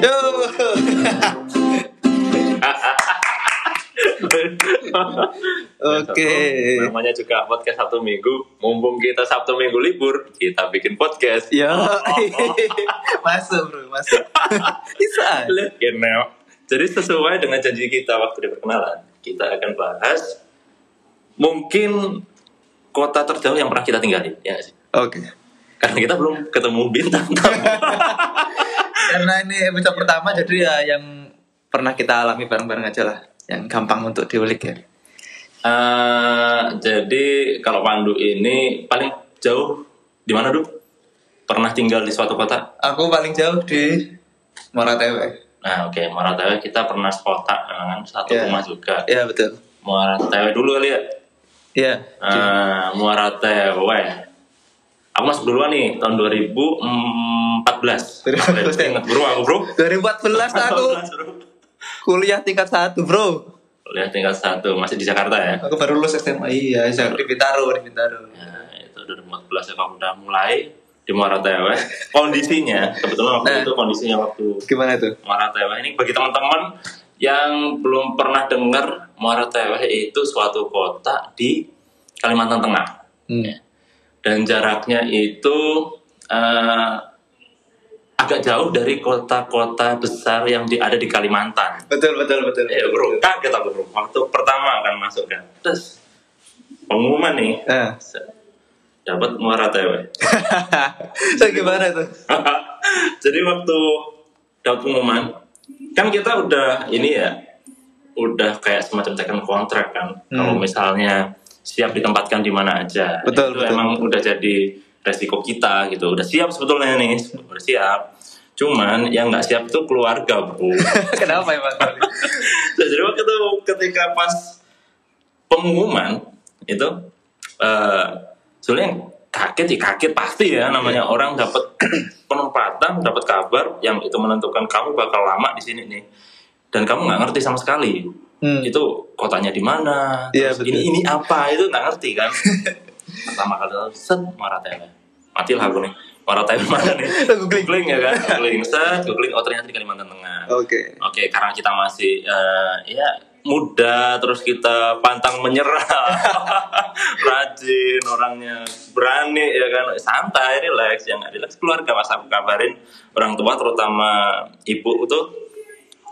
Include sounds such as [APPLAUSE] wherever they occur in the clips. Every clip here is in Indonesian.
Yo. Oke. Namanya juga podcast Sabtu Minggu. Mumpung kita Sabtu Minggu libur, kita bikin podcast. Yo. [LAUGHS] masuk bro, masuk. [LAUGHS] Bisa. You know. Jadi sesuai dengan janji kita waktu di perkenalan, kita akan bahas mungkin kota terjauh yang pernah kita tinggali, ya? Oke. Karena kita belum ketemu bintang tamu. [LAUGHS] Karena ini episode pertama jadi ya yang pernah kita alami bareng-bareng aja lah. Yang gampang untuk diulik ya. Eh, jadi kalau Pandu ini paling jauh di mana dulu? Pernah tinggal di suatu kota? Aku paling jauh di Moratewe. Nah, oke, Muara Tewe kita pernah sekotak dengan satu Iya. rumah juga. Iya betul. Muara Tewe dulu kali ya. Iya. Eh, Muara Tewe. Aku masuk duluan nih tahun 2014. 2014. Ingat bro aku bro. 2014 aku 2014, bro. kuliah tingkat satu bro. Kuliah tingkat satu masih di Jakarta ya. Aku baru lulus SMA. Iya, saya di Bintaro, di Bintaro. Ya, itu 2014 ya kamu udah mulai di Muara Tewe. Kondisinya kebetulan waktu Nah. itu kondisinya waktu Gimana tuh? Muara Tewe ini bagi teman-teman yang belum pernah dengar Muara Tewe itu suatu kota di Kalimantan Tengah Hmm. Dan jaraknya itu eh, agak jauh dari kota-kota besar yang di, ada di Kalimantan. Betul, betul, betul. Eh bro, kaget aku bro. Waktu pertama akan masuk kan, terus pengumuman nih Nah. dapat Muara Tewe. [LAUGHS] so gimana tuh? [LAUGHS] Jadi waktu dapat pengumuman, kan kita udah ini ya, udah kayak semacam tekan kontrak kan. Kalau misalnya siap ditempatkan di mana aja, Betul, itu betul. emang udah jadi resiko kita gitu. Udah siap sebetulnya nih, udah siap. Cuman yang nggak siap itu keluarga bro. [LAUGHS] Kenapa ya Mas? [LAUGHS] Jadi waktu itu ketika pas pengumuman itu eh sebenarnya kaget ya kaget pasti ya namanya orang dapat [CLEARS THROAT] penempatan dapat kabar yang itu menentukan kamu bakal lama di sini nih dan kamu nggak ngerti sama sekali Hmm. itu kotanya di mana? Terus betul. ini ini apa? Itu nggak ngerti kan? [LAUGHS] Pertama kali tahu, set Maratele matilah aku nih. Maratele mana nih? [LAUGHS] Googling. googling ya kan? Googling set googling oh ternyata di Kalimantan Tengah. Oke. Oke, karena kita masih eh, ya muda, terus kita pantang menyerah, [LAUGHS] rajin, orangnya berani ya kan, santai, relax, yang relax keluarga. Mas aku kabarin orang tua terutama ibu itu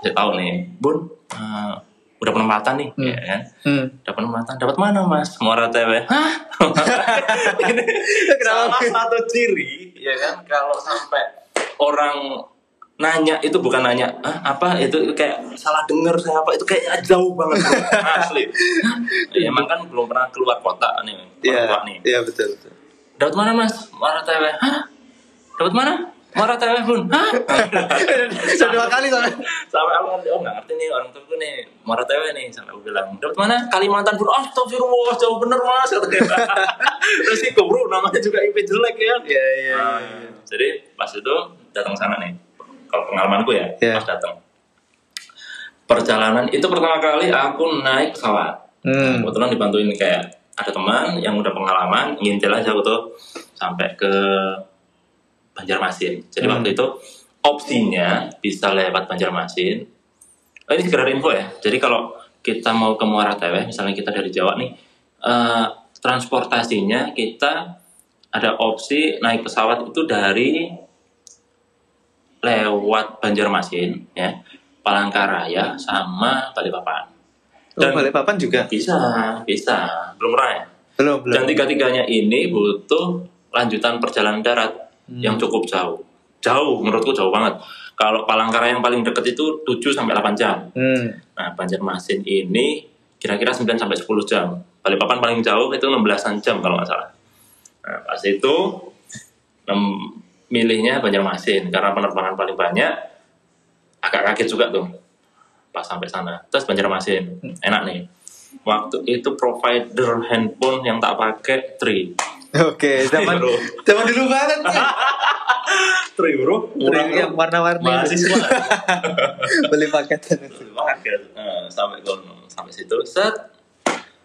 saya tahu nih, bun eh, udah penempatan nih, Hmm. ya kan, Hmm. dapat penempatan, dapat mana mas? Muara Tewe, hah? [LAUGHS] Salah satu ciri, ya kan, kalau sampai orang nanya itu bukan nanya "Hah, apa? Itu kayak salah dengar saya apa? Itu kayak jauh banget. [LAUGHS] Asli. Ya, emang kan belum pernah keluar kota nih Iya, keluar nih. iya betul betul. dapat mana mas? Muara Tewe hah? Dapat mana Muara Tewe pun hah? [LAUGHS] Sudah dua kali soalnya. sampai aku ngerti oh nggak ngerti nih orang tuaku nih. Muara Tewe nih sampai aku bilang. Dapat mana? Kalimantan pun oh astagfirullah jauh bener mas dia. [LAUGHS] Resiko bro namanya juga IP jelek ya. Iya iya. Nah, jadi pas itu datang sana nih. Kalau pengalamanku ya Iya. pas datang. Perjalanan itu pertama kali aku naik pesawat. Hmm. kebetulan dibantuin kayak ada teman yang udah pengalaman ngintil aja aku tuh. Sampai ke Banjarmasin. Jadi Hmm. waktu itu opsinya bisa lewat Banjarmasin. Oh, ini sekedar info ya. Jadi kalau kita mau ke Muara Tewe misalnya kita dari Jawa nih eh, transportasinya kita ada opsi naik pesawat itu dari lewat Banjarmasin ya. Palangkaraya sama Balikpapan. Dan balik papan juga. bisa bisa. Belum pernah ya? Belum belum. dan tiga-tiganya ini butuh lanjutan perjalanan darat Hmm. yang cukup jauh. Jauh menurutku jauh banget. Kalau Palangkaraya yang paling deket itu 7 sampai 8 jam. Hmm. nah Banjarmasin ini kira-kira 9 sampai 10 jam. Balikpapan paling jauh itu 16 jam kalau nggak salah. Nah pas itu milihnya Banjarmasin karena penerbangan paling banyak. Agak kaget juga tuh pas sampai sana. Terus Banjarmasin enak nih. Waktu itu provider handphone yang tak pakai Tri Oke, zaman zaman dulu banget sih. Tri bro Murah yang warna-warni. mahasiswa [LAUGHS] Beli paketan. paket nah, sampai kono sampai situ set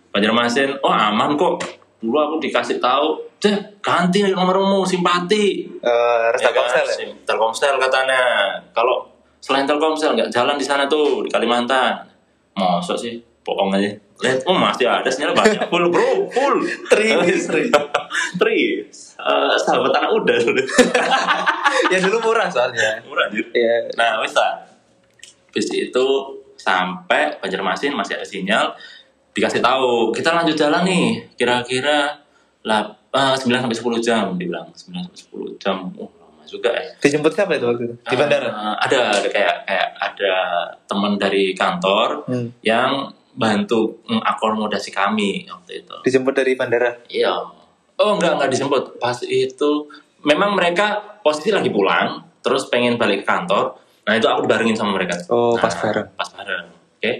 Banjarmasin oh aman kok dulu aku dikasih tahu deh ganti nomormu simpati Eh, harus Ya kan? Telkomsel ya? Sim- Telkomsel katanya kalau selain Telkomsel nggak jalan di sana tuh di Kalimantan. Mosok sih, bohong aja. Lihat, oh masih ada sinyal banyak, full bro, full. Tri, tri. Tri, Eh, sahabat anak udah [LAUGHS] ya dulu murah soalnya. murah anjir. Iya. Nah, wis lah. Bis itu sampai Banjarmasin masih ada sinyal, dikasih tahu kita lanjut jalan nih, kira-kira lah eh, 9 sampai 10 jam dibilang 9 sampai 10 jam. Oh, lama juga ya. Dijemput siapa itu waktu itu? Di bandara? Eh, ada, ada kayak kayak ada teman dari kantor Hmm. yang bantu mengakomodasi kami waktu itu. Dijemput dari bandara. Iya. Oh enggak enggak dijemput. Pas itu memang mereka posisi lagi pulang, terus pengen balik ke kantor. Nah itu aku dibarengin sama mereka. Oh, Nah, pas bareng. Pas bareng. Oke.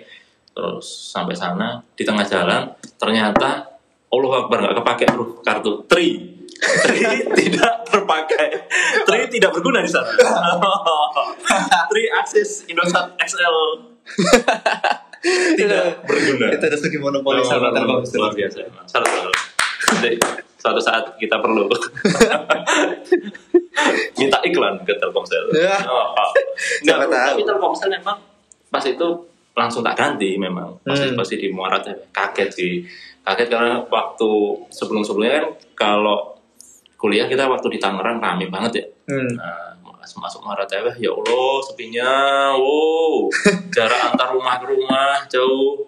Terus sampai sana di tengah jalan ternyata Allah Akbar nggak kepake bro kartu tri. Tri [LAUGHS] tidak terpakai. Tri tidak berguna di sana. [LAUGHS] tri akses Indosat XL [LAUGHS] tidak berguna. Itu ada segi monopoli sama Telkomsel. luar biasa. Salah salah. Suatu saat kita perlu [LAUGHS] minta iklan ke Telkomsel. Ya. Oh, oh. [LAUGHS] Nggak. Tapi Telkomsel memang pas itu langsung tak ganti memang. Pasti Hmm. pasti di Muara teh kaget sih. Kaget karena waktu sebelum-sebelumnya kan kalau kuliah kita waktu di Tangerang rame banget ya. Hmm. Nah, masuk masuk Muara Teweh, ya Allah, sepinya, wow, jarak [LAUGHS] antar rumah ke rumah jauh.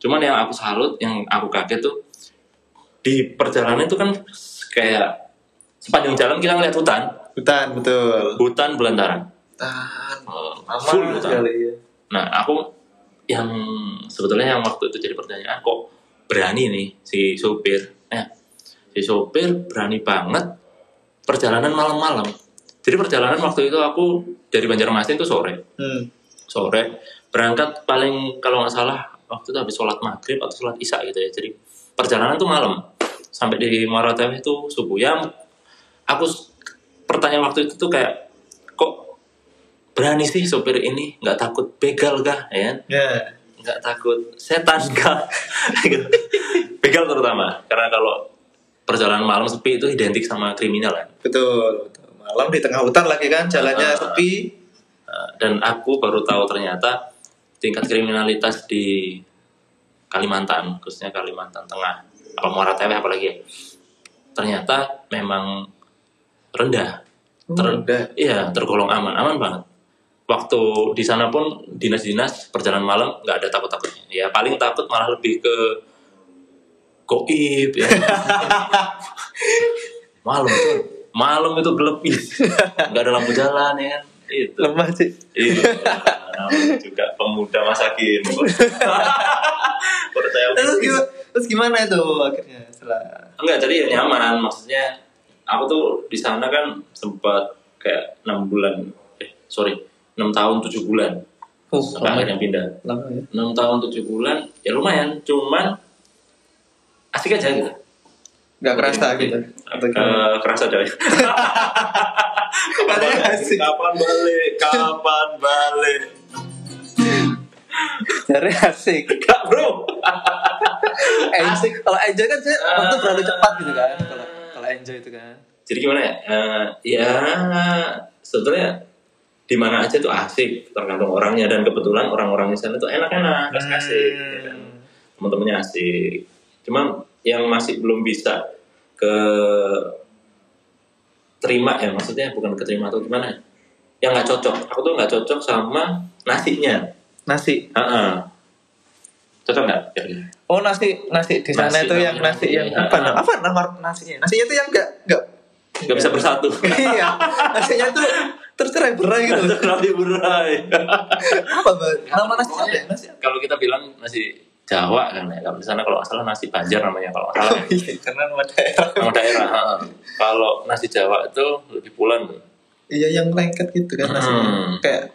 Cuman yang aku salut, yang aku kaget tuh di perjalanan itu kan kayak sepanjang jalan kita ngeliat hutan, Hutan, betul. hutan belantara, Hutan. Eh, full hutan. ya. Nah, aku yang sebetulnya yang waktu itu jadi pertanyaan kok berani nih si sopir, eh, si sopir berani banget perjalanan malam-malam. Jadi perjalanan waktu itu aku dari Banjarmasin itu sore, Hmm. sore berangkat paling kalau nggak salah waktu itu habis sholat maghrib atau sholat isya gitu ya. Jadi perjalanan tuh malam sampai di Muara Teweh itu subuh. Yang aku pertanyaan waktu itu tuh kayak kok berani sih sopir ini nggak takut begal kah ya kan? Ya. nggak takut setan kah [LAUGHS] Gitu. begal terutama karena kalau perjalanan malam sepi itu identik sama kriminal kan Betul, betul. Malam di tengah hutan lagi kan, jalannya Ah. sepi. Uh, dan aku baru tahu ternyata tingkat kriminalitas di Kalimantan khususnya Kalimantan Tengah apa Muara Teweh apalagi ya ternyata memang rendah Ter- Rendah. iya tergolong aman aman banget waktu di sana pun dinas-dinas perjalanan malam nggak ada takut-takutnya ya paling takut malah lebih ke goib ya [LAUGHS] malam tuh malam itu gelap ih. nggak ada lampu jalan ya kan itu Lemah sih. Iya, namanya juga pemuda masa kini. [LAUGHS] Percaya Terus gimana, terus gimana itu akhirnya setelah Enggak, tadi ya nyaman. Maksudnya, aku tuh di sana kan sempat kayak enam bulan, eh sorry, enam tahun tujuh bulan oh, sampai lama, akhirnya pindah. lama ya? Enam tahun tujuh bulan, ya lumayan. Cuman asik aja gitu. Gak kerasa gitu. Atau? Eh, kerasa deh. kapan asik. Kapan balik? Kapan balik? Cari asik. Enggak bro. Asik. Kalau enjoy kan saya waktu terlalu cepat gitu kan. Kalau kalau enjoy itu kan. Jadi gimana ya? Eh, ya sebetulnya di mana aja tuh asik tergantung orangnya dan kebetulan orang-orang di sana tuh enak-enak kasih kasih ya kan? teman-temannya asik cuma yang masih belum bisa ke terima ya maksudnya bukan keterima atau gimana ya yang nggak cocok aku tuh nggak cocok sama nasinya Nasi. Heeh. cocok nggak kira-kira? Oh nasi nasi di sana Nasi itu yang nasi yang Iya. apa nama apa nama nasinya? Nasinya itu yang enggak enggak nggak bisa bersatu [LAUGHS] iya nasinya tuh tercerai berai gitu. Nanti berai. apa? Nama nasi apa ya? Nasi apa? kalau kita bilang nasi Jawa kan ya kalau di sana kalau salah nasi Banjar namanya kalau salah Oh [LAUGHS] iya, karena nama daerah. nama daerah ha. kalau nasi Jawa itu lebih pulen Iya yang lengket gitu kan nasinya. Hmm. Kayak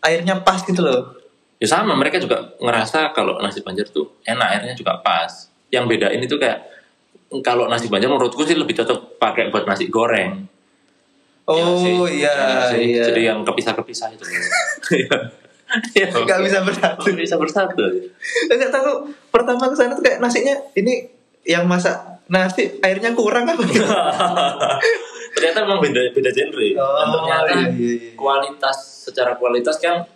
airnya pas gitu loh. ya sama mereka juga ngerasa kalau nasi Banjar tuh enak airnya juga pas yang beda ini tuh kayak kalau nasi Banjar menurutku sih lebih cocok pakai buat nasi goreng Ya nggak sih? Oh iya Ya sih? iya. jadi yang kepisah-kepisah itu [LAUGHS] Iya. Nggak bisa bersatu. Nggak bisa bersatu Enggak tahu pertama ke sana tuh kayak nasinya ini yang masak nasi airnya kurang apa gitu. [LAUGHS] ternyata memang beda beda genre dan ternyata iya, iya, iya. kualitas secara kualitas kan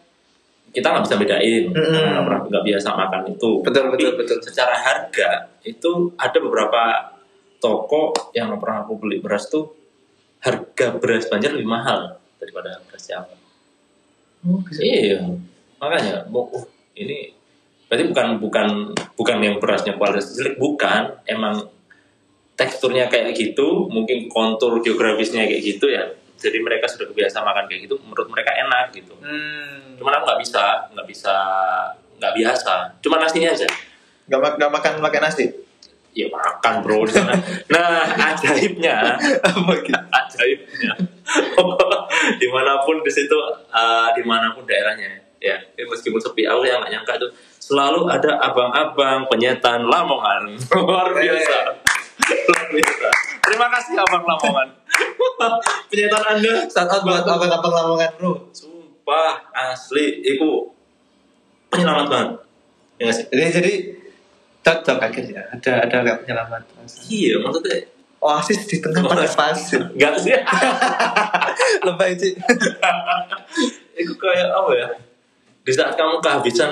kita nggak bisa bedain nggak pernah nggak biasa makan itu Betul, Tapi betul, betul. secara harga itu ada beberapa toko yang pernah aku beli beras tuh harga beras Banjar lebih mahal daripada beras Jawa Oh, iya. makanya mau uh, ini berarti bukan bukan bukan yang berasnya kualitas jelek bukan. Emang teksturnya kayak gitu mungkin kontur geografisnya kayak gitu ya. Jadi mereka sudah biasa makan kayak gitu menurut mereka enak gitu. Hmm. cuman aku nggak bisa nggak bisa nggak biasa. Cuma nasinya aja. Gak, gak makan makan nasi. ya makan bro di sana. [LAUGHS] Nah ajaibnya. Apa gitu? ajaibnya [LAUGHS] [LAUGHS] di mana pun di situ eh, di mana pun daerahnya. Ya meskipun sepi aku yang nggak nyangka itu selalu ada abang-abang penyetan Lamongan. [LAUGHS] Luar biasa. Luar biasa. Terima kasih abang Lamongan. [LAUGHS] Penyetan anda. Saat out buat abang-abang Lamongan bro. sumpah asli. Itu penyelamat banget. Ya nggak Jadi jadi cocok akhirnya. Ada ada gak penyelamat. iya maksudnya Oasis di tengah padang pasir. nggak sih [LAUGHS] Lebay sih. itu kayak apa ya di saat kamu kehabisan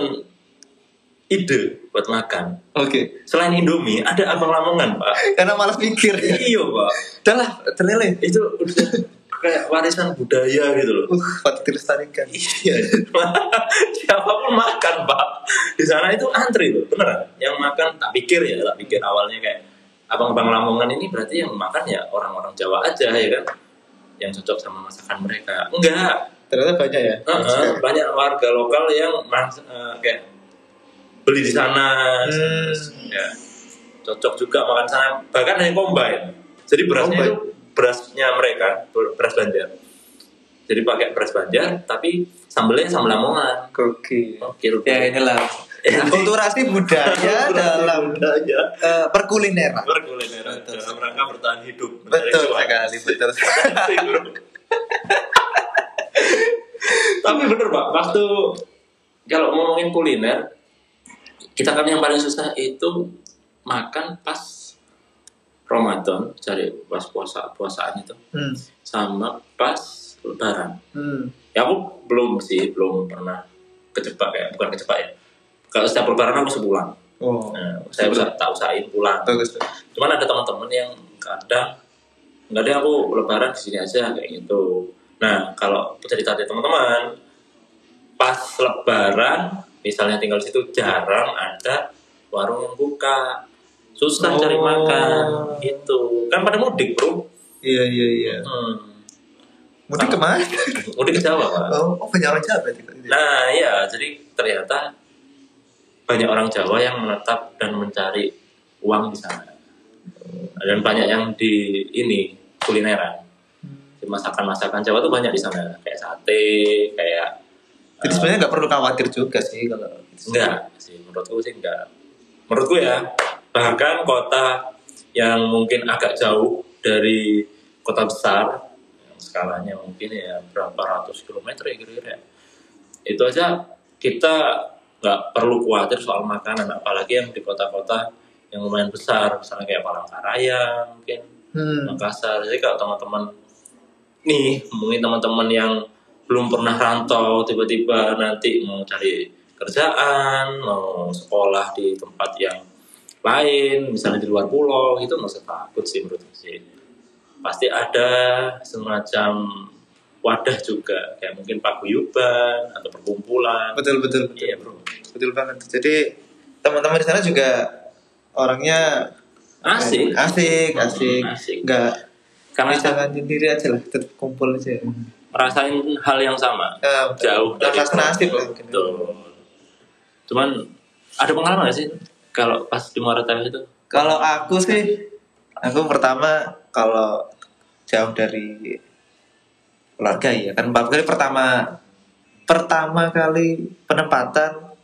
ide buat makan Oke. selain Indomie ada abang Lamongan pak Karena malas mikir. iya pak Udah lah, terlele. itu udah kayak warisan budaya gitu loh Uh, patut dilestarikan. iya [LAUGHS] siapa pun makan pak di sana itu antri loh beneran yang makan tak pikir ya tak pikir awalnya kayak abang-abang Lamongan ini berarti yang makan ya orang-orang Jawa aja ya kan? Yang cocok sama masakan mereka. Enggak. Ternyata banyak ya. Heeh, banyak warga lokal yang mas, eh, kayak beli di sana. Hmm. ya. Cocok juga makan sana. Bahkan yang combine. Jadi berasnya Combine. itu berasnya mereka ber- beras Banjar. Jadi pakai beras Banjar tapi sambelnya sambal Lamongan. Oke. oke oke Ya inilah Ya. kulturasi budaya dalam budaya eh, perkulineran. berkulineran Betul. dalam rangka bertahan hidup Betul sekali, betul. [LAUGHS] Tapi bener pak, waktu kalau ngomongin kuliner, kita kan yang paling susah itu makan pas Ramadan, cari pas puasa puasaan itu, Hmm. sama pas Lebaran. Hmm. Ya aku belum sih, belum pernah kejebak ya, bukan kejebak ya. Kalau setiap Lebaran aku sebulan, Oh, nah, saya usah tak usahain pulang. bagus. Cuman ada teman-teman yang kadang nggak ada aku lebaran di sini aja kayak gitu. Nah kalau cerita dari teman-teman pas lebaran misalnya tinggal di situ jarang ada warung yang buka susah Oh. cari makan gitu kan pada mudik bro Iya, iya, iya. hmm. Mudik ke mana? mudik ke Jawa pak Oh, oh orang Jawa berarti. nah iya jadi ternyata banyak orang Jawa yang menetap dan mencari uang di sana dan banyak yang di ini kulineran. Di masakan-masakan Jawa tuh banyak di sana kayak sate kayak Jadi sebenarnya nggak perlu khawatir juga sih kalau enggak sih menurutku sih enggak menurutku ya bahkan kota yang mungkin agak jauh dari kota besar yang skalanya mungkin ya berapa ratus kilometer ya kira-kira ya. itu aja kita nggak perlu khawatir soal makanan apalagi yang di kota-kota yang lumayan besar misalnya kayak Palangkaraya mungkin Hmm. Makassar. Jadi kalau teman-teman nih mungkin teman-teman yang belum pernah rantau tiba-tiba nanti mau cari kerjaan, mau sekolah di tempat yang lain, misalnya di luar pulau, itu nggak usah takut sih menurut saya sih. Pasti ada semacam wadah juga, kayak mungkin paguyuban atau perkumpulan. Betul, betul, betul. Iya bro. Betul banget. Jadi teman-teman di sana juga orangnya Asik. asik, asik. Asik. Nggak Karena jangan sendiri aja lah, tetap kumpul aja. merasain hal yang sama. Ya, jauh dari rasa nasib lah mungkin. Betul. Cuman ada pengalaman gak sih kalau pas di Muara Teweh itu? Kalau aku sih, aku pertama kalau jauh dari keluarga ya kan Pak kali pertama pertama kali penempatan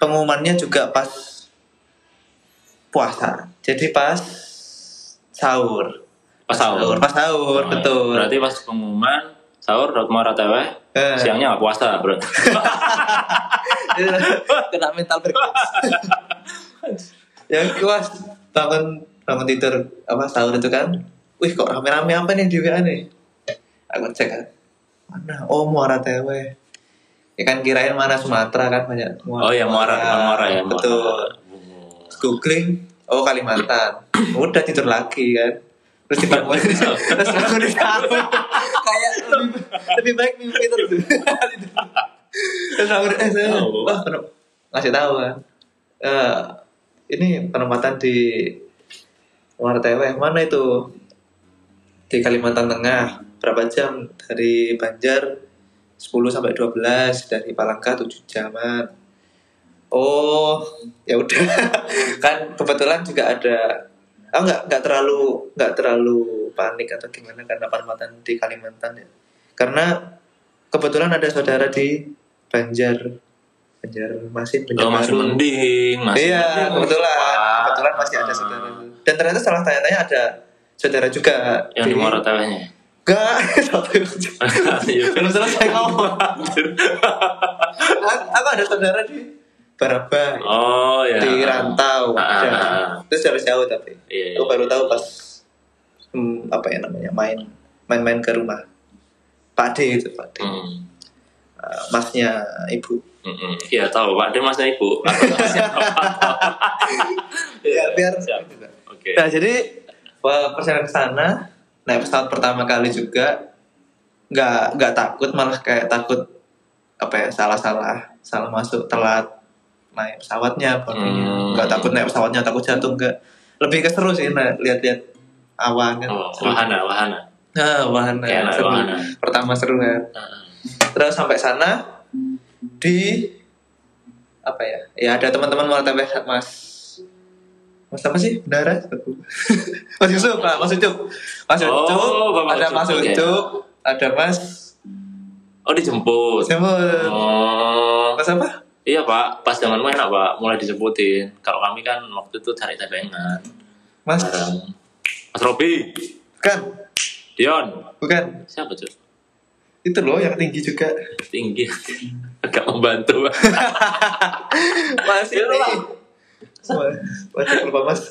pengumumannya juga pas puasa. Jadi pas sahur. Pas sahur. Pas sahur, Oh, betul. Berarti pas pengumuman sahur Muara Teweh, Eh. siangnya nggak puasa, bro. [LAUGHS] Kena mental breakdown. [LAUGHS] yang kuas bangun bangun tidur apa sahur itu kan wih kok rame-rame apa nih di WA nih aku cek kan. Mana? Oh Muara Tewe. Ya kan kirain mana Sumatera kan banyak Oh ya Muara, bukan Muara ya. Muara. betul. Terus googling oh Kalimantan. Udah tidur lagi kan. Terus dibangun [LAUGHS] terus aku ditahu kayak lebih, lebih baik mimpi terus terus aku eh saya wah ngasih tahu kan. Eh, ini penempatan di Muara Tewe. Mana itu di Kalimantan Tengah. Berapa jam? Dari Banjar 10 sampai 12 dari Palangka 7 jaman. Oh ya udah. [LAUGHS] Kan kebetulan juga ada oh nggak nggak terlalu nggak terlalu panik atau gimana karena penempatan di Kalimantan ya. Karena kebetulan ada saudara di Banjar. Banjar Masin Banjar Oh masih Baru. mending, masih iya mending. kebetulan. Kebetulan masih ada saudara. Dan ternyata setelah tanya-tanya ada saudara juga Yang di Muara Tewenya. Enggak, [LAUGHS] [LAUGHS] Iya. belum selesai ngomong. Aku aku ada saudara di Barabai, Oh ya. di Rantau, Ah, ah, ada. ah. Terus dari jauh tapi. Iya, Aku iya. baru tahu pas hmm, apa ya namanya main main-main ke rumah Pak D itu Pak D, Hmm. Uh, masnya ibu. Iya tahu Pak, dia masnya ibu. [LAUGHS] Ya, biar Siap. Oke. Nah jadi eh, perjalanan ke sana naik pesawat pertama kali juga nggak nggak takut malah kayak takut apa ya salah salah salah masuk telat naik pesawatnya boardingnya. Hmm. nggak takut naik pesawatnya takut jatuh nggak lebih keseru sih nah, lihat-lihat awan kan Oh, Seru. wahana, wahana. nah, wahana naik seru. wahana. pertama seru kan Ah, terus sampai sana di apa ya ya ada teman-teman mau mas mas apa sih? Bendara mas Yusuf lah mas Ucup. Mas Oh, Ucup. Bapak ada mas. Ucup ada mas Oh dijemput. siapa Oh. mas apa? Iya Pak, pas zaman main enak Pak, mulai disebutin. Kalau kami kan waktu itu cari tebengan mas? Bareng. Mas Robi, bukan. Dion, bukan. Siapa tuh? itu loh yang tinggi juga. Tinggi, [LAUGHS] agak membantu. Pak. [LAUGHS] mas Wajib lupa mas.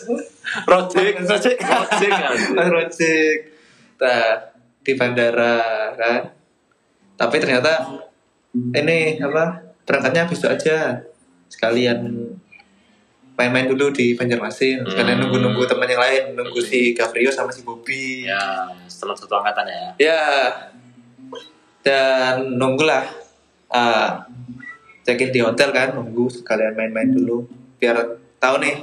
Project. project kan. mas. Rojek nah di bandara kan? Tapi ternyata ini apa berangkatnya besok aja. Sekalian main-main dulu di Banjarmasin. Sekalian Hmm. nunggu-nunggu teman yang lain nunggu si Gavrio sama si Bobby. Ya, setelah satu angkatan ya. ya. Dan nunggulah uh, check-in di hotel kan nunggu sekalian main-main dulu. Biar tahu nih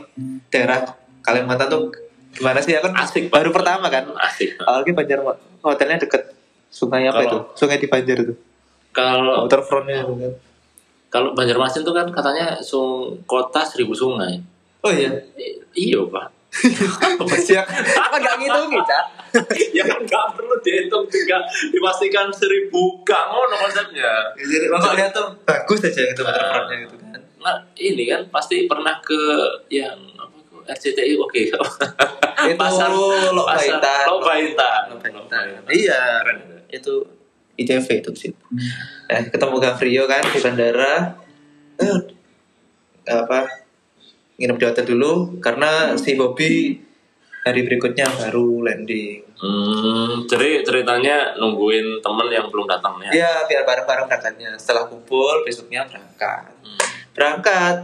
daerah Kalimantan tuh gimana sih ya kan Asik, baru pertama kan Asik. apalagi Banjar hotelnya deket sungai apa Kalau- itu sungai di Banjar itu Kalau waterfrontnya itu kan kalau Banjarmasin tuh kan katanya sung kota seribu sungai. oh iya I- Iya Pak. [LAUGHS] siap apa nggak ngitung Cak? [LAUGHS] ya kan nggak perlu dihitung juga dipastikan seribu gak ngono konsepnya. jadi maksudnya tuh bagus aja gitu waterfrontnya gitu kan Nah, ini kan pasti pernah ke yang apa tuh, RCTI oke. itu [LAUGHS] pasar Lok pasar Baitan. Lok Baitan. Lok Baitan. iya Keren. itu ITV itu sih eh ketemu Gavrio kan di bandara eh, apa nginep di hotel dulu karena si Bobby hari berikutnya baru landing Hmm, jadi ceritanya nungguin temen yang belum datang ya. ya biar bareng-bareng berangkatnya setelah kumpul besoknya berangkat Hmm. Berangkat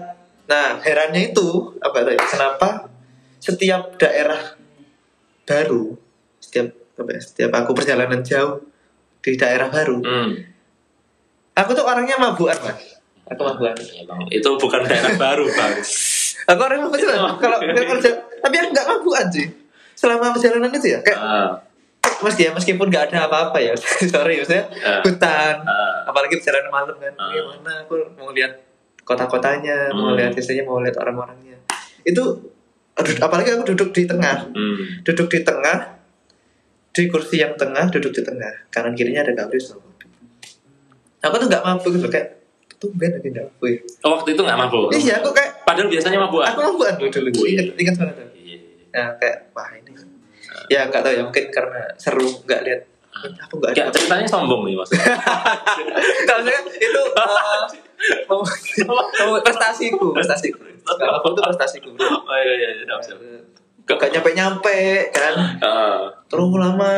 nah herannya itu apa tadi kenapa setiap daerah baru setiap apa ya, setiap aku perjalanan jauh di daerah baru Hmm. aku tuh orangnya mabuan mas aku mabuan Ya, Bang. Itu bukan daerah [LAUGHS] baru, Bang. aku orangnya mabuan sih, Mas. kalau kerja tapi aku nggak mabuan sih selama perjalanan itu ya kayak Ah, meski ya meskipun nggak ada apa-apa ya [LAUGHS] sorry maksudnya Ah. hutan ah. apalagi perjalanan malam kan Ah. gimana aku mau lihat kota-kotanya mau Hmm. lihat desanya mau lihat orang-orangnya itu apalagi aku duduk di tengah Hmm. duduk di tengah di kursi yang tengah duduk di tengah kanan kirinya ada Gabriel sama aku tuh nggak mampu gitu kayak tumben lagi nggak mampu ya. Oh, waktu itu nggak mabuk. iya aku kayak Padahal biasanya mabuan. aku mampu dulu dulu Wih. ingat ingat banget aku. Iya. nah kayak wah ini ya nggak tahu ya mungkin karena seru nggak lihat aku nggak ada ceritanya sombong nih, Mas. kalau saya itu uh, [LAUGHS] mau prestasiku prestasiku. Nggak mampu itu prestasiku. Oh iya iya, iya, siap, gak nyampe nyampe kan? Ah, terlalu lama.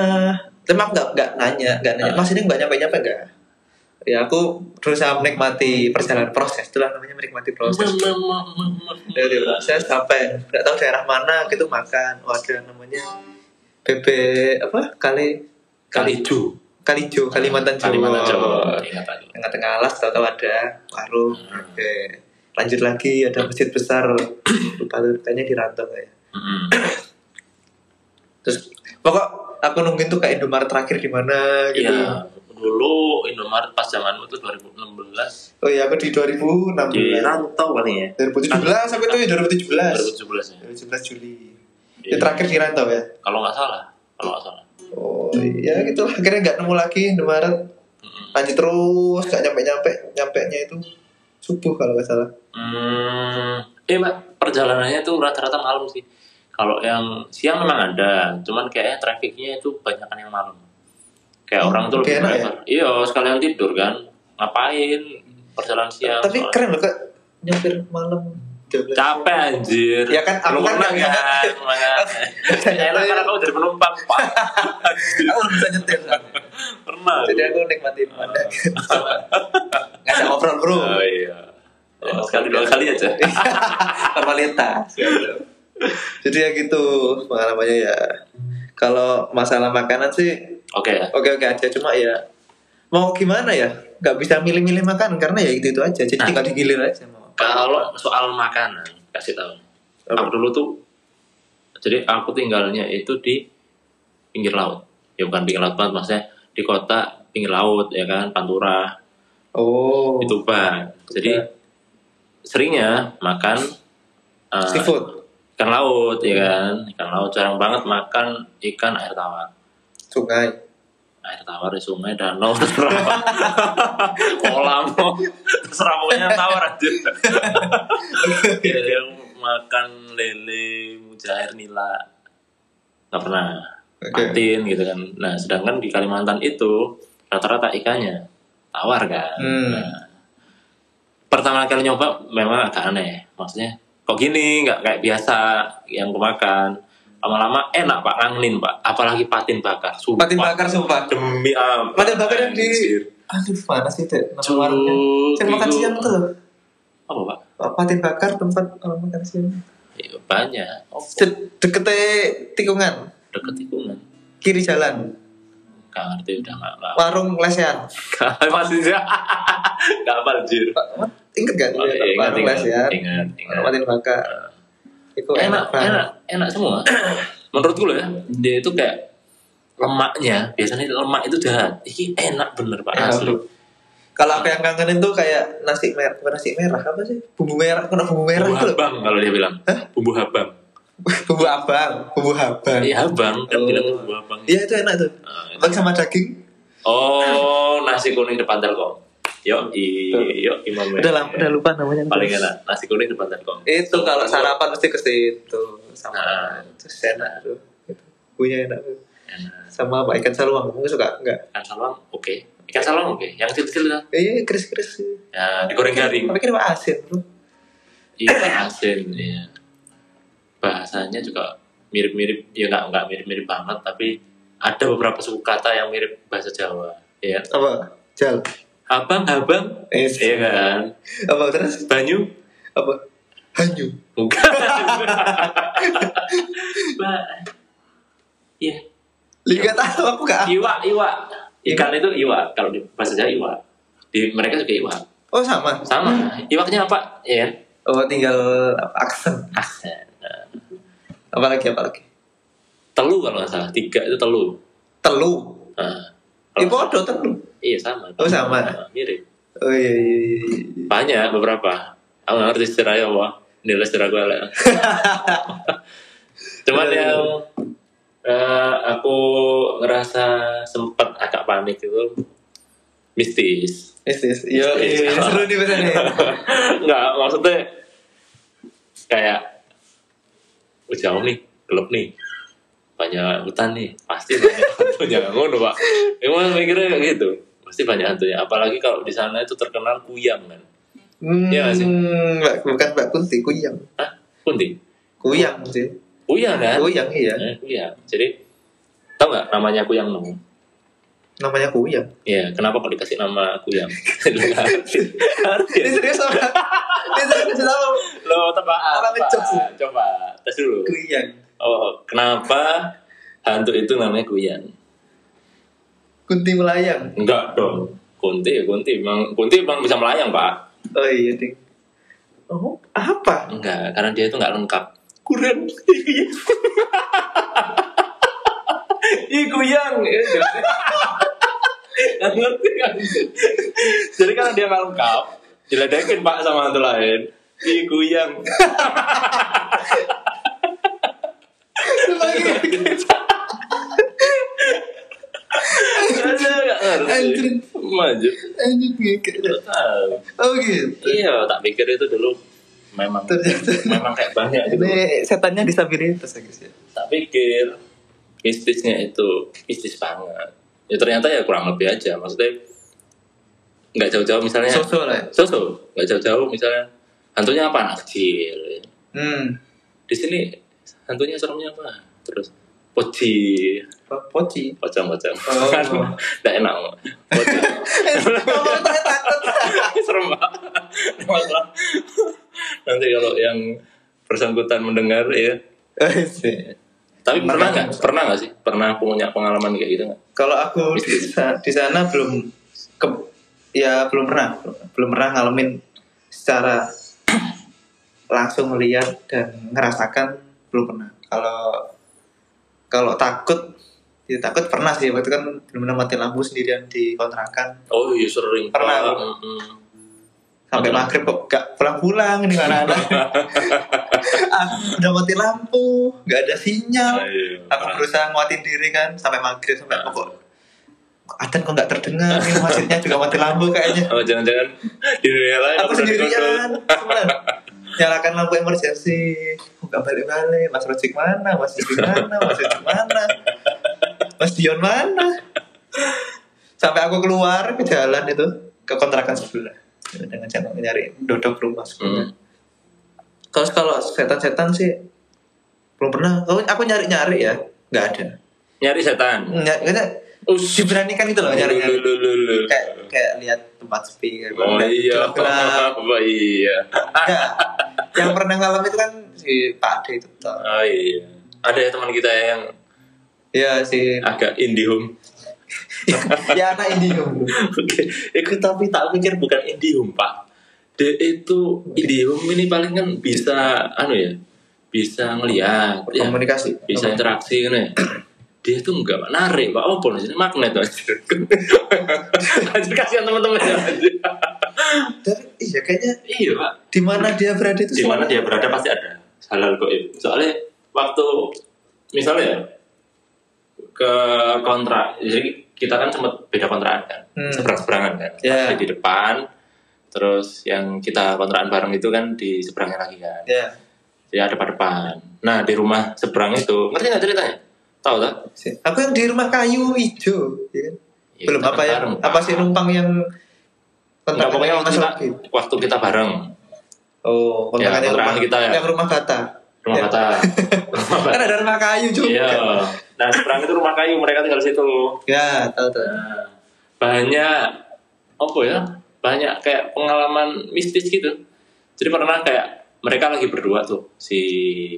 Aku nggak nggak nanya nggak nanya. Ah. mas ini nggak nyampe nyampe nggak ya aku berusaha menikmati perjalanan proses. Itulah namanya menikmati proses. Dari proses sampai nggak tahu daerah mana gitu makan. Oh, ada namanya bebek apa? Kali Kaliju Kalijo Kalimantan Jawa. Kalimantan Jawa aku tengah-tengah alas tahu-tahu ada warung. Hmm. oke. Lanjut lagi ada masjid besar. [COUGHS] Lupa tuh kayaknya di Rantau ya. Mm-mm. [COUGHS] terus pokok aku nungguin tuh kayak Indomaret terakhir di mana gitu. Iya, dulu Indomaret pas zamanmu itu 2016 oh iya aku di 2016 di rantau kali ya? 2017 sampai tuh ya? 2017 2017 ya 2017 Juli. Ya terakhir di Rantau ya? Kalau nggak salah kalau nggak salah oh iya gitu lah akhirnya nggak nemu lagi Indomaret lanjut terus nggak nyampe nyampe nyampe nya itu subuh kalau nggak salah Hmm, eh mbak perjalanannya tuh rata-rata malam sih. Kalau yang siang memang ada, cuman kayaknya trafficnya itu banyak yang malam. Kayak Oh, orang tuh lebih enak ya? prefer. Iya, sekalian tidur kan. Ngapain perjalanan siang? tapi soalnya. keren loh kak nyampe malam 12 Capek anjir. Ya kan, aku kan nggak- kan? Makanya. [LAUGHS] Enak karena kamu jadi penumpang, Pak. [LAUGHS] aku bisa nyetir. Pernah. jadi aku nikmatin pemandangan sama [LAUGHS] ngajak ngobrol bro Oh iya. Ya, sekali dua kali aja. formalitas jadi ya gitu pengalamannya ya kalau masalah makanan sih Oke ya. oke oke aja cuma ya mau gimana ya nggak bisa milih-milih makan karena ya itu itu aja jadi Nah. tinggal digilir aja Kalau soal makanan, kasih tahu. Apa? Aku dulu tuh, jadi aku tinggalnya itu di pinggir laut. Ya bukan pinggir laut banget, maksudnya di kota pinggir laut ya kan, Pantura, oh di Tuban. Jadi seringnya makan uh, seafood ikan laut ya kan, ikan laut jarang banget makan ikan air tawar. sungai Air tawar di sungai, danau, [LAUGHS] terserah. kolam, terserah pokoknya tawar aja. Jadi makan lele, mujair, nila, nggak pernah Oke. patin gitu kan. Nah, sedangkan di Kalimantan itu rata-rata ikannya tawar kan. Hmm. Nah, pertama kali nyoba memang agak aneh, maksudnya kok gini nggak kayak biasa yang kemakan. Lama-lama enak pak ngangenin pak, apalagi patin bakar. Sumpah. patin bakar sumpah Demi apa? patin bakar yang di aduh mana sih nama warungnya saya makan itu- siang tuh Apa pak? patin bakar tempat orang makan siang Ya, banyak. Oh, De- dekete tikungan deket tikungan. kiri jalan Gak ngerti udah gak gak. warung lesean Masih sih. Gak apa anjir. inget gak Oh, iya, ingat, warung ingat, lesean ingat, ingat. warung patin bakar itu enak, enak banget enak, enak semua. [COUGHS] Menurutku loh ya, dia itu kayak lemaknya, biasanya lemak itu jahat. Ini enak bener pak, Enak, asli. kalau aku yang kangenin tuh kayak nasi merah bukan nasi merah apa sih bumbu merah kena bumbu merah Bumbu habang kalau dia bilang. Hah? Bumbu habang. [LAUGHS] bumbu abang bumbu habang Iya habang, kan Oh. bilang bumbu habang. iya itu enak tuh Nah, itu. Abang sama daging Oh, nasi kuning depan telkom. Yo, i, Tuh. yo imam. udah lah udah lupa namanya Paling enak nasi kuning depan telkom. itu kalau sarapan mesti ke situ sama Nah. terus enak tuh Itu. punya enak tuh Enak. sama apa ikan saluang kamu suka enggak Ikan salam, oke. Ikan salam oke. Yang kecil-kecil lah. iya kris kris Ya, digoreng garing. tapi kenapa asin bro Iya, asin. Iya. Bahasanya juga mirip-mirip. Ya nggak nggak mirip-mirip banget, tapi ada beberapa suku kata yang mirip bahasa Jawa. Ya. apa jal Abang, abang. eh Iya kan. apa terus Banyu. apa hanyu Bukan. [LAUGHS] Iya. lihat tahu aku gak Iwa, iwa. Ikan itu iwa. Kalau di bahasa Jawa iwa. Di mereka juga iwa. oh sama Sama. Iwaknya apa? Iya. kan? oh tinggal apa, aksen Aksen. Nah, apa lagi apa lagi Telu kalau nggak salah. Tiga itu telu. telu Nah, kalau- bodoh Iya sama. Oh, sama. Mirip. oh iya iya, iya. Banyak beberapa. Aku ngerti ya wah. Nilai sejarah gue lah. [LAUGHS] Cuman iya. yang eh, aku ngerasa sempat agak panik itu mistis. Yes. Iya, Mistis. iya, iya, seru nih pesannya. [LAUGHS] Nggak, maksudnya kayak jauh nih, gelap nih. Banyak hutan nih, pasti banyak [LAUGHS] hantu jangan ngono pak. Emang mikirnya kayak gitu, pasti banyak hantunya. Apalagi kalau di sana itu terkenal kuyang kan. Hmm, Iya nggak sih? Mbak, bukan Mbak Kunti, kuyang. Hah? Kunti? Kuyang sih. Kuyang kan? Kuyang iya. Eh, kuyang. Jadi tahu nggak namanya kuyang nemu? Namanya kuyang. Iya, kenapa kok dikasih nama kuyang? [LAUGHS] Ini serius apa? Ini serius apa? Lo tebak Orang apa? Coba tes dulu. Kuyang. Oh, kenapa hantu itu namanya kuyang? Kunti melayang. Enggak dong. Kunti, ya kunti. Emang, kunti emang bisa melayang, Pak. Oh iya ding. Oh apa? Enggak, karena dia itu nggak lengkap. Kuren. [LAUGHS] Ih, jadi- [LAUGHS] Nggak ngerti kan? Jadi karena dia nggak lengkap, diledekin Pak sama hantu lain. Ih, kuyang. [LAUGHS] Nggak ngerti. Anjir. Maju. Anjir. Tahu. Oh gitu. Iya, tak pikir itu dulu memang Ternyata memang kayak banyak gitu. ini setannya disabilitas ya guys ya. Tak pikir mistisnya itu mistis banget. Ya ternyata ya kurang lebih aja. Maksudnya nggak jauh-jauh misalnya. Sosok lah. ya. Sosok. Nggak jauh-jauh misalnya hantunya apa anak kecil. Hmm. Di sini hantunya seremnya apa? Terus poci, Po- Poci. pocong-pocong. Oh. Kan nggak enak. Pocong. [LAUGHS] Saya takut. [LAUGHS] serem banget nanti kalau yang bersangkutan mendengar ya Eh, sih. tapi Pernah pernah nggak? pernah nggak sih pernah punya pengalaman kayak gitu nggak Kalau aku di, sa- di sana belum ke, ya belum pernah belum pernah ngalamin secara langsung melihat dan ngerasakan belum pernah. Kalau kalau takut ya takut pernah sih. Waktu kan belum pernah mati lampu sendirian di kontrakan. Oh iya sering. Pernah. Mm-mm. sampai Betul. maghrib kok gak pulang-pulang nih anak-anak [LAUGHS] Ah, udah mati lampu nggak ada sinyal. Iya, aku parah. berusaha nguatin diri kan sampai maghrib sampai aku kok Atan kok nggak terdengar nih masjidnya juga mati lampu kayaknya. Oh jangan-jangan di dunia lain aku sendirian nyalakan lampu emergency Nggak balik-balik mas Rojik mana? Mas Rojik mana? Mas Rojik mana? Mas Dion mana? Sampai aku keluar ke jalan itu ke kontrakan sebelah dengan cara nyari dodok rumah sebelah Hmm. kalau kalau setan-setan sih belum pernah. Aku aku nyari-nyari ya. Nggak ada. Nyari setan? Ny- Kayaknya Us. diberanikan itu loh lu. kayak kayak lihat tempat sepi kayak oh iya gelap-gelap. oh iya [LAUGHS] Ya, yang pernah ngalamin itu kan si Pak Ade itu toh. oh iya ada ya teman kita yang ya si agak indie home ya anak Indium Oke, itu tapi tak pikir bukan Indium pak. Dia itu Indium ini paling kan bisa, anu ya, bisa ngelihat, ya, komunikasi bisa interaksi kan ya. Dia tuh enggak narik, pak. Oh, sini magnet anjir. [LAUGHS] Anjir kasihan teman-teman ya. Tapi iya kayaknya Iya pak. di mana dia berada itu Di mana dia berada pasti ada halal goib. Soalnya waktu misalnya ya, ke kontrak, jadi kita kan sempat beda kontrakan kan, Hmm. seberang-seberangan kan. Ya. Di depan, terus yang kita kontrakan bareng itu kan di seberangnya lagi kan. ya Jadi ada depan. Nah di rumah seberang itu, ngerti nggak ceritanya? Tahu tak? aku yang di rumah kayu hijau ya kan? Ya, belum apa yang bareng, apa sih numpang yang Enggak, pokoknya waktu kita, waktu kita bareng, oh Ya, kontrakan yang kontrakan rumah kita ya. yang rumah bata rumah Ya. kata. rumah [LAUGHS] kan bata. ada rumah kayu juga Iya. Nah seberang itu rumah kayu, mereka tinggal di situ. ya tahu tahu Nah, banyak apa ya banyak kayak pengalaman mistis gitu jadi pernah kayak mereka lagi berdua tuh si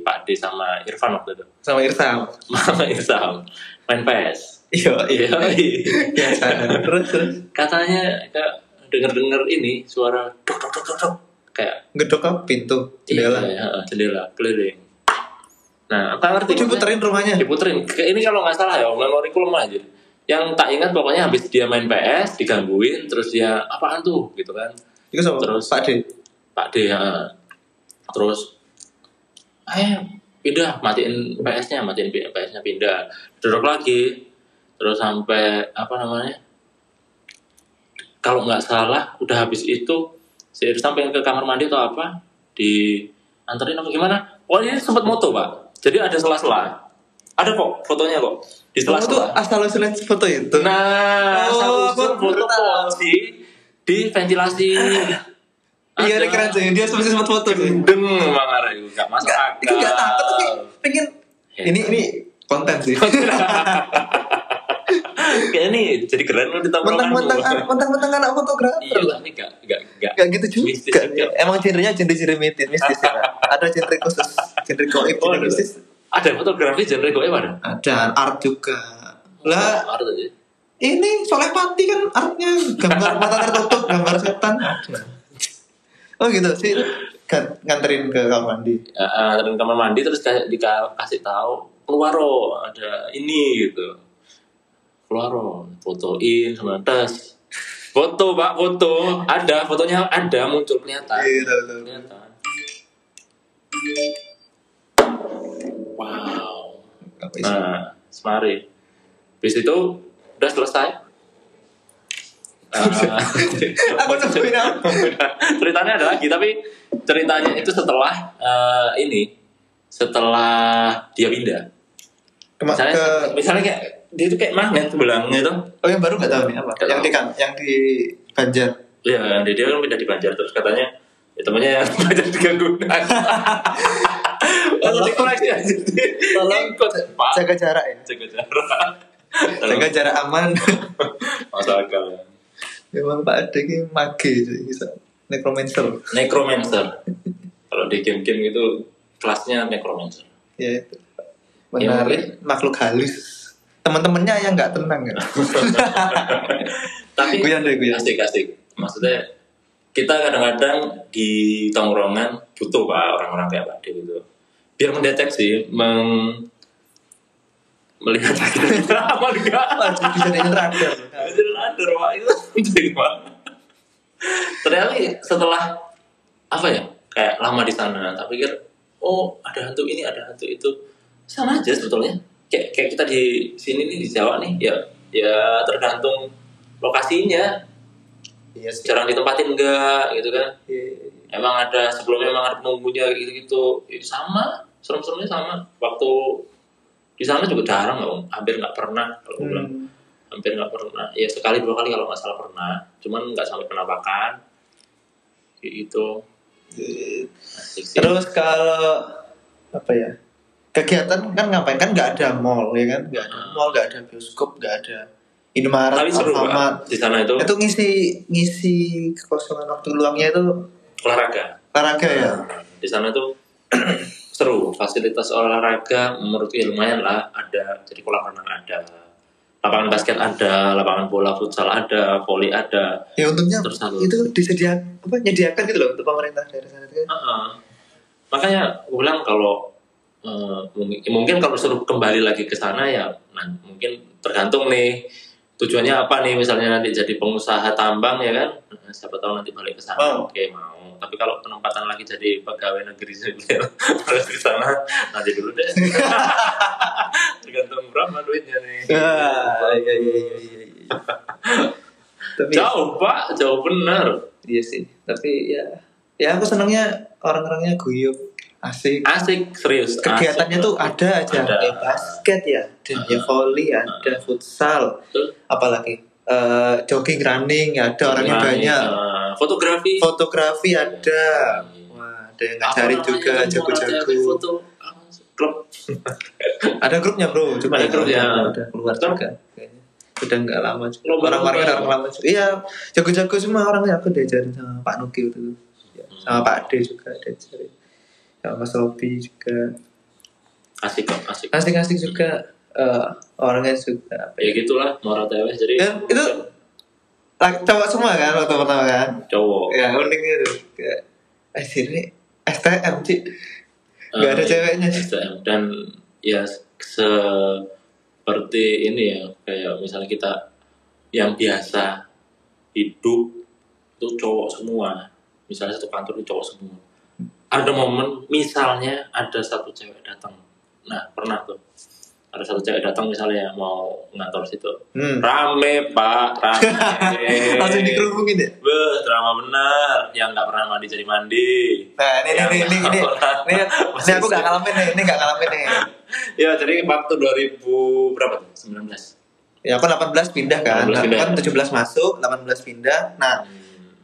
Pak D sama Irfan waktu itu. Sama Irsam [LAUGHS] sama Irsam main PS iya iya. Iya biasa terus terus. Katanya kayak denger denger ini suara dok dok dok dok, kayak ngedok apa? Pintu? Jendela. Iya, ya, jendela keliling. Nah tak ngerti. Diputerin rumahnya. Diputerin. Ini kalau nggak salah ya memoriku lemah aja. Yang tak ingat pokoknya habis dia main PS digangguin terus dia apaan tuh? Gitu kan. Itu sama Terus- Pak D? Pak D ya. Terus eh pindah matiin PS-nya matiin PS-nya pindah. Duduk lagi terus sampai apa namanya kalau nggak salah udah habis itu Irsa pengen ke kamar mandi atau apa di anterin apa gimana? Oh ini sempat moto pak. Jadi ada sela-sela. Ada kok fotonya kok. Di tuh sela-sela. asal usulin foto itu? Nah Oh, asal usul foto kunci di ventilasi iya Ada. ini keren sih dia sempat sempat foto sih gendeng emang arek itu gak masuk akal itu nggak takut tapi pengen Ini ini konten sih. [LAUGHS] Kayak ini jadi keren loh di tongkrongan. Mentang-mentang mentang-mentang anak fotografer. Iya, tapi gak, gak, gak. Gak gitu juga. Mistis juga. Emang genrenya genre-genre mistis, mistis ya. Ada genre khusus, genre goib, Oh, genre ada. mistis. Ada fotografi genre gue ada. Ada art juga. Lah, Ada aja. ini soleh pati kan artnya gambar mata tertutup, gambar setan. Ada. Oh gitu sih. Kan nganterin ke kamar mandi. Uh, uh, dan kamar mandi terus dikasih tahu keluar oh ada ini gitu. Keluar oh fotoin sama tes. Foto pak foto ada fotonya ada muncul kelihatan. Iya, tahu, tahu. Kelihatan. Wow. Apa sih? Nah, semari. Habis itu udah selesai. Ah, [LAUGHS] Aku apa? ceritanya ada lagi, tapi ceritanya itu setelah eh, ini, setelah dia pindah. Kema- Misalnya, ke misalnya kayak dia itu kayak magnet belangnya itu. Oh yang baru nggak tahu nih apa? Nggak yang di kan, yang di Banjar. Iya, dia, dia kan pindah di Banjar terus katanya ya temannya yang [LAUGHS] Banjar digangguan. Kalau [LAUGHS] dikoreksi aja. Tolong. Jaga jarak ya. Jaga jarak. Jaga jarak aman. Masuk akal. Memang Pak Ade ini mage bisa necromancer. Necromancer. Kalau di game-game itu kelasnya Necromancer. Ya itu. Menarik makhluk halus. Teman-temannya yang nggak tenang ya. [LAUGHS] Tapi Guyon deh, guyon. asik-asik. Maksudnya kita kadang-kadang di tongkrongan butuh pak orang-orang kayak Pak Ade gitu. Biar mendeteksi, meng melihat [LAUGHS] enggak. Wah, jadi bisa jadi radar. Jadi radar pak itu penting pak. Ternyata setelah apa ya kayak lama di sana, tak pikir oh ada hantu ini ada hantu itu sama aja sebetulnya. Kayak kayak kita di sini nih di Jawa nih ya ya tergantung lokasinya. Iya sih. Jarang ditempatin enggak gitu kan. Iya. Emang ada sebelumnya emang ada penunggunya gitu-gitu. Ya, sama, serem-seremnya sama. Waktu di sana juga jarang nggak, Om. hampir nggak pernah kalau gue bilang Hmm. Hampir nggak pernah ya sekali dua kali kalau nggak salah pernah cuman nggak sampai penampakan gitu. Terus kalau apa ya? Kegiatan kan ngapain kan nggak ada mall ya kan? Nggak ada Hmm. mall, nggak ada bioskop, nggak ada Indomaret, tapi seru Alfamart. Di sana itu Itu ngisi ngisi kekosongan waktu luangnya itu olahraga olahraga ya. di sana tuh [CLEARS THROAT] seru fasilitas olahraga menurutku ya lumayan lah ada jadi kolam renang ada lapangan basket ada lapangan bola futsal ada volley ada Ya untungnya Terus satu. itu disediakan apa nyediakan gitu loh untuk pemerintah daerah sana itu kan. Heeh. makanya gue bilang kalau eh, mungkin, kalau suruh kembali lagi ke sana ya nah, mungkin tergantung nih tujuannya apa nih misalnya nanti jadi pengusaha tambang ya kan Nah, siapa tahu nanti balik ke sana Mau. oke mau tapi kalau penempatan lagi jadi pegawai negeri sipil [LAUGHS] terus di sana nanti dulu deh [LAUGHS] tergantung berapa duitnya nih Ah, iya iya iya iya. iya. Tapi jauh pak jauh bener iya sih. Tapi ya ya aku senangnya orang-orangnya guyup, asik. asik serius Kegiatannya asik. tuh ada aja. Ada. Ya, basket ya, ada ya volley, ada futsal, Betul. apalagi eh, jogging, running, ya ada orangnya banyak. eh, fotografi Fotografi ada. Wah, ada yang ngajarin Apa juga jago-jago. foto klub [LAUGHS] Ada grupnya bro, cuma Ada grupnya. udah keluar juga. kayaknya. Udah nggak lama juga. Lomba-lomba Orang-orangnya ya? orang lama juga. Iya, jago-jago semua orangnya aku diajarin sama Pak Nuki itu. Ya, Sama Pak Ade juga diajarin. Sama Mas Robi juga. asik kok asik Asik-asik juga. Eh, orangnya juga. apa ya ya. gitulah Mora TW jadi Dan itu laki- cowok semua kan waktu pertama kan. cowok Ya uniknya tuh. Kayak, eh sini STM sih. Nggak ada Eh, ceweknya. STM. dan ya seperti ini ya kayak misalnya kita yang biasa hidup itu cowok semua misalnya satu kantor itu cowok semua ada momen misalnya ada satu cewek datang nah pernah tuh ada satu cewek datang misalnya mau ngantor situ Hmm. rame pak rame [LAUGHS] Langsung dikerubungin ya? Beh, drama benar yang nggak pernah mandi jadi mandi Nah, ini, ini, ini, ini, ini, ini aku gak ngalamin nih, ini gak ngalamin nih. ya jadi waktu 2000 berapa tuh 19 Ya aku 18 pindah kan, 18 aku pindah. kan 17 masuk, 18 pindah. Nah,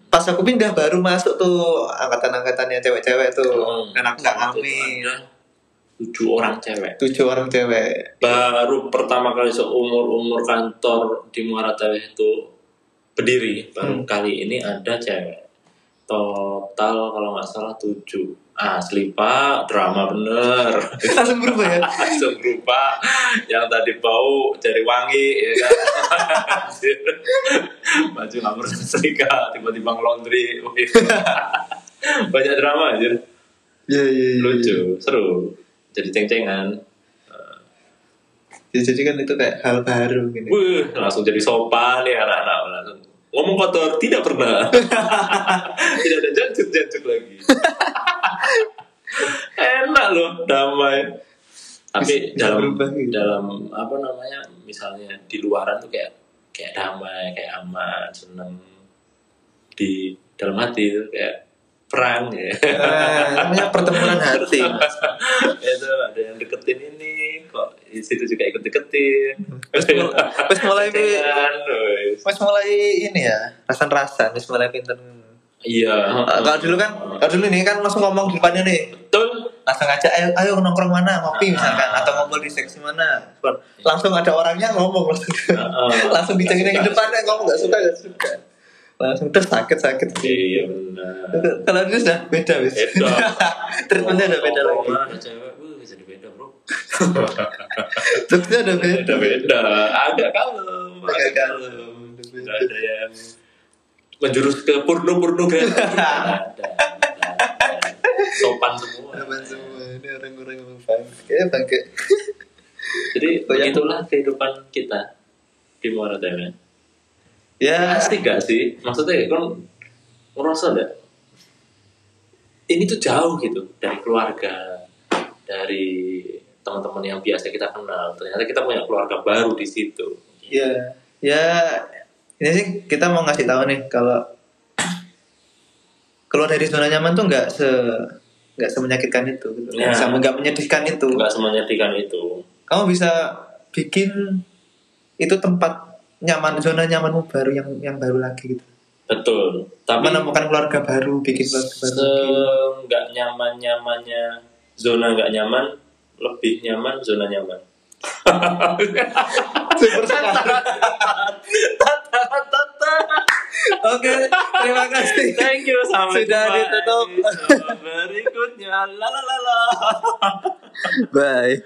pas aku pindah baru masuk tuh angkatan-angkatannya cewek-cewek tuh. Dan aku gak ngalamin. Tujuh orang cewek. Tujuh orang cewek. Baru pertama kali seumur umur kantor di Muara Teweh itu berdiri baru kali ini ada cewek. Total kalau nggak salah tujuh. Asli pak drama bener. Langsung berubah ya? [LAUGHS] Langsung berubah. Yang tadi bau jari wangi ya kan? [LAUGHS] Baju nggak bersetrika tiba-tiba ngelondri. Wih. [LAUGHS] banyak drama aja Iya iya iya. lucu seru jadi ceng-cengan. Ya, jadi kan itu kayak hal baru gini. Wih, langsung jadi sopan nih anak-anak. Langsung ngomong kotor tidak pernah. [LAUGHS] Tidak ada jancuk-jancuk lagi. Enak loh damai. Tapi Bisa dalam berubah gitu. dalam apa namanya misalnya di luaran tuh kayak kayak damai kayak aman seneng. Di dalam hati tuh kayak perang ya Nah, namanya pertemuan hati. Itu ada yang deketin ini kok di situ juga ikut deketin wes mulai wes. Wes mulai ini ya, rasan-rasan, wes mulai pinter. iya Ah, Kalau dulu kan, kalau dulu nih kan langsung ngomong di depannya nih, betul langsung aja ayo ayo nongkrong mana ngopi misalkan atau ngobrol di seksi mana langsung ada orangnya ngomong langsung Heeh. [LAUGHS] langsung dicengin di depannya ngomong nggak suka nggak suka langsung terus sakit sakit. Iya benar. Kalau dulu sudah beda wis. Beda. [LAUGHS] treatmentnya udah beda lagi Omongan ada cewek wih jadi [LAUGHS] beda bro. Jokesnya udah beda. Beda agak kalem Agak kalem. nggak ada yang menjurus ke porno porno kan? [LAUGHS] Ada sopan semua. Aman semua. Ini orang-orang yang bangke bangke. Jadi begitulah kehidupan kita di Muara Tewet ya asik gak sih? Maksudnya kan ngerasa gak ini tuh jauh gitu dari keluarga dari teman-teman yang biasa kita kenal. Ternyata kita punya keluarga baru di situ. Ya ya ini sih kita mau ngasih tahu nih kalau [CLEARS THROAT] keluar dari zona nyaman tuh nggak se nggak semenyakitkan itu gitu. Ya. Nggak menyedihkan itu. Nggak semenyedihkan itu. Kamu bisa bikin itu tempat nyaman zona nyamanmu baru yang yang baru lagi gitu. Betul. Tapi menemukan keluarga baru bikin keluarga baru nggak nyaman nyamannya zona nggak nyaman lebih nyaman zona nyaman. [LAUGHS] Super [LAUGHS] oke terima kasih. Thank you sampai Sudah jumpa ditutup. berikutnya. La la la la. Bye